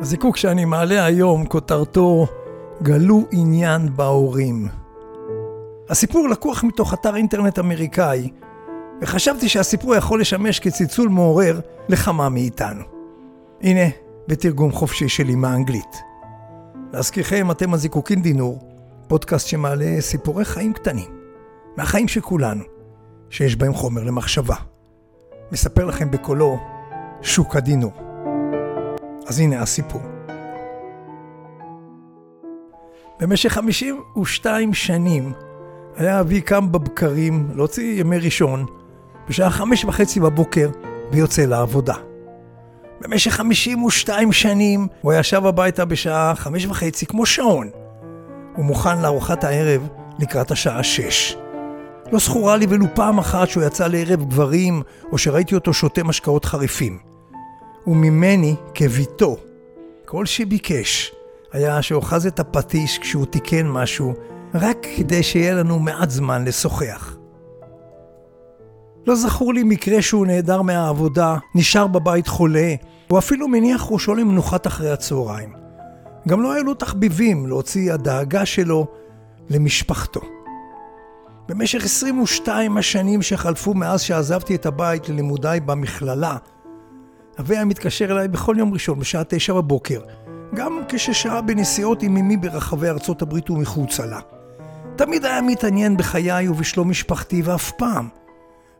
הזיקוק שאני מעלה היום, כותרתו גלו עניין בהורים. הסיפור לקוח מתוך אתר אינטרנט אמריקאי, וחשבתי שהסיפור יכול לשמש כצלצול מעורר לכמה מאיתנו. הנה, בתרגום חופשי שלי מהאנגלית. להזכירכם, אתם הזיקוקין דינור, פודקאסט שמעלה סיפורי חיים קטנים, מהחיים של כולנו, שיש בהם חומר למחשבה. מספר לכם בקולו שוק הדינור. אז הנה הסיפור. במשך 52 שנים היה אבי קם בבקרים להוציא ימי ראשון בשעה חמש וחצי בבוקר ויוצא לעבודה. במשך 52 שנים הוא היה שב הביתה בשעה חמש וחצי כמו שעון. הוא מוכן לארוחת הערב לקראת השעה שש. לא זכורה לי ולו פעם אחת שהוא יצא לערב גברים או שראיתי אותו שותה משקאות חריפים. וממני, כביתו, כל שביקש היה שאוחז את הפטיש כשהוא תיקן משהו, רק כדי שיהיה לנו מעט זמן לשוחח. לא זכור לי מקרה שהוא נעדר מהעבודה, נשאר בבית חולה, או אפילו מניח ראשו למנוחת אחרי הצהריים. גם לא היו לו תחביבים להוציא הדאגה שלו למשפחתו. במשך 22 השנים שחלפו מאז שעזבתי את הבית ללימודיי במכללה, אבי היה מתקשר אליי בכל יום ראשון בשעה תשע בבוקר, גם כששהה בנסיעות עם אמי ברחבי ארצות הברית ומחוצה לה. תמיד היה מתעניין בחיי ובשלום משפחתי, ואף פעם,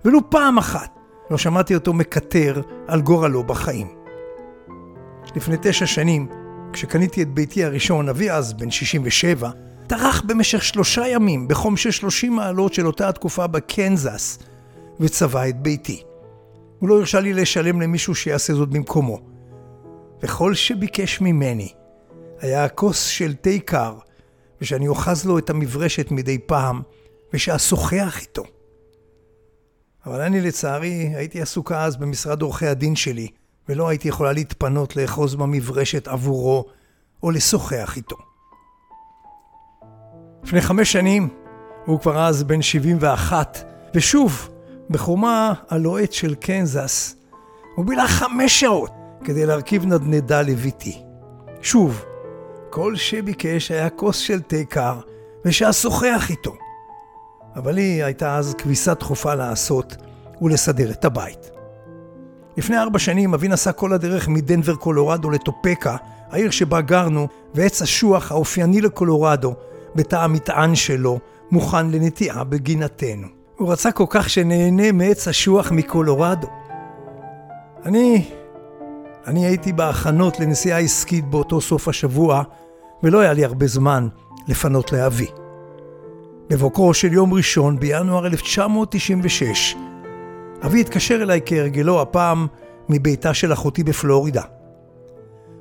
ולו פעם אחת, לא שמעתי אותו מקטר על גורלו בחיים. לפני תשע שנים, כשקניתי את ביתי הראשון, אבי אז בן 67, טרח במשך שלושה ימים בחום של 30 מעלות של אותה התקופה בקנזס, וצבע את ביתי. הוא לא הרשה לי לשלם למישהו שיעשה זאת במקומו. וכל שביקש ממני היה הכוס של תה קר, ושאני אוחז לו את המברשת מדי פעם, ושאשוחח איתו. אבל אני לצערי הייתי עסוקה אז במשרד עורכי הדין שלי, ולא הייתי יכולה להתפנות לאחוז במברשת עבורו, או לשוחח איתו. לפני חמש שנים, הוא כבר אז בן 71, ושוב, בחומה הלוהט של קנזס, הוא בילה חמש שעות כדי להרכיב נדנדה לביתי. שוב, כל שביקש היה כוס של תה קר, ושאשוחח איתו. אבל לי הייתה אז כביסה דחופה לעשות ולסדר את הבית. לפני ארבע שנים אבי נסע כל הדרך מדנבר קולורדו לטופקה, העיר שבה גרנו, ועץ אשוח האופייני לקולורדו, בתא המטען שלו, מוכן לנטיעה בגינתנו. הוא רצה כל כך שנהנה מעץ אשוח מקולורדו. אני... אני הייתי בהכנות לנסיעה עסקית באותו סוף השבוע, ולא היה לי הרבה זמן לפנות לאבי. בבוקרו של יום ראשון, בינואר 1996, אבי התקשר אליי כהרגלו, הפעם מביתה של אחותי בפלורידה.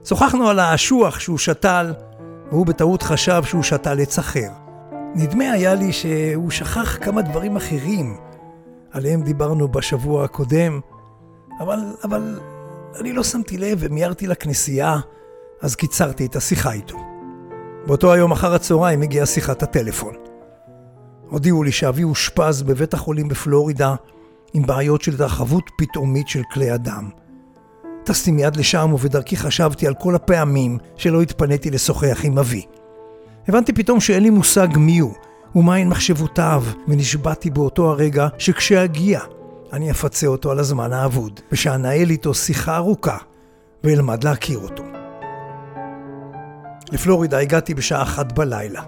שוחחנו על האשוח שהוא שתל, והוא בטעות חשב שהוא שתל עץ אחר. נדמה היה לי שהוא שכח כמה דברים אחרים, עליהם דיברנו בשבוע הקודם, אבל, אבל אני לא שמתי לב ומיהרתי לכנסייה, אז קיצרתי את השיחה איתו. באותו היום אחר הצהריים הגיעה שיחת הטלפון. הודיעו לי שאבי אושפז בבית החולים בפלורידה עם בעיות של התרחבות פתאומית של כלי הדם. טסתי מיד לשם ובדרכי חשבתי על כל הפעמים שלא התפניתי לשוחח עם אבי. הבנתי פתאום שאין לי מושג מיהו ומהן מחשבותיו, ונשבעתי באותו הרגע שכשאגיע אני אפצה אותו על הזמן האבוד, ושאנהל איתו שיחה ארוכה ואלמד להכיר אותו. לפלורידה הגעתי בשעה אחת בלילה.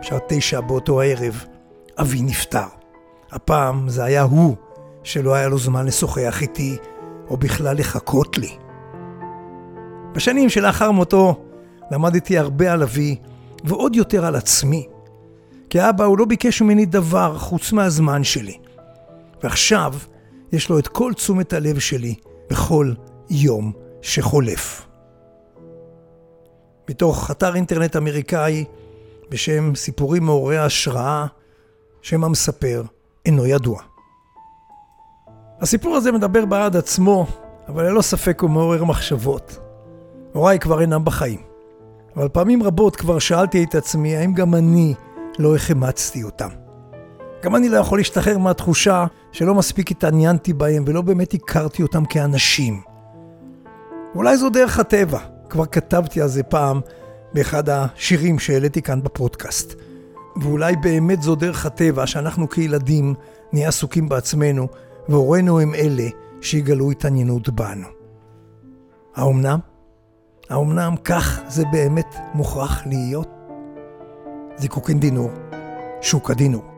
בשעה תשע באותו הערב, אבי נפטר. הפעם זה היה הוא שלא היה לו זמן לשוחח איתי, או בכלל לחכות לי. בשנים שלאחר מותו למדתי הרבה על אבי, ועוד יותר על עצמי. כי אבא הוא לא ביקש ממני דבר חוץ מהזמן שלי. ועכשיו יש לו את כל תשומת הלב שלי בכל יום שחולף. מתוך אתר אינטרנט אמריקאי בשם סיפורים מעוררי השראה, שם המספר אינו ידוע. הסיפור הזה מדבר בעד עצמו, אבל ללא ספק הוא מעורר מחשבות. הוריי כבר אינם בחיים. אבל פעמים רבות כבר שאלתי את עצמי האם גם אני לא החמצתי אותם. גם אני לא יכול להשתחרר מהתחושה שלא מספיק התעניינתי בהם ולא באמת הכרתי אותם כאנשים. אולי זו דרך הטבע, כבר כתבתי על זה פעם באחד השירים שהעליתי כאן בפודקאסט. ואולי באמת זו דרך הטבע שאנחנו כילדים נהיה עסוקים בעצמנו, והורינו הם אלה שיגלו התעניינות בנו. האומנם? האומנם כך זה באמת מוכרח להיות? זיקוקין דינור, שוק הדינור.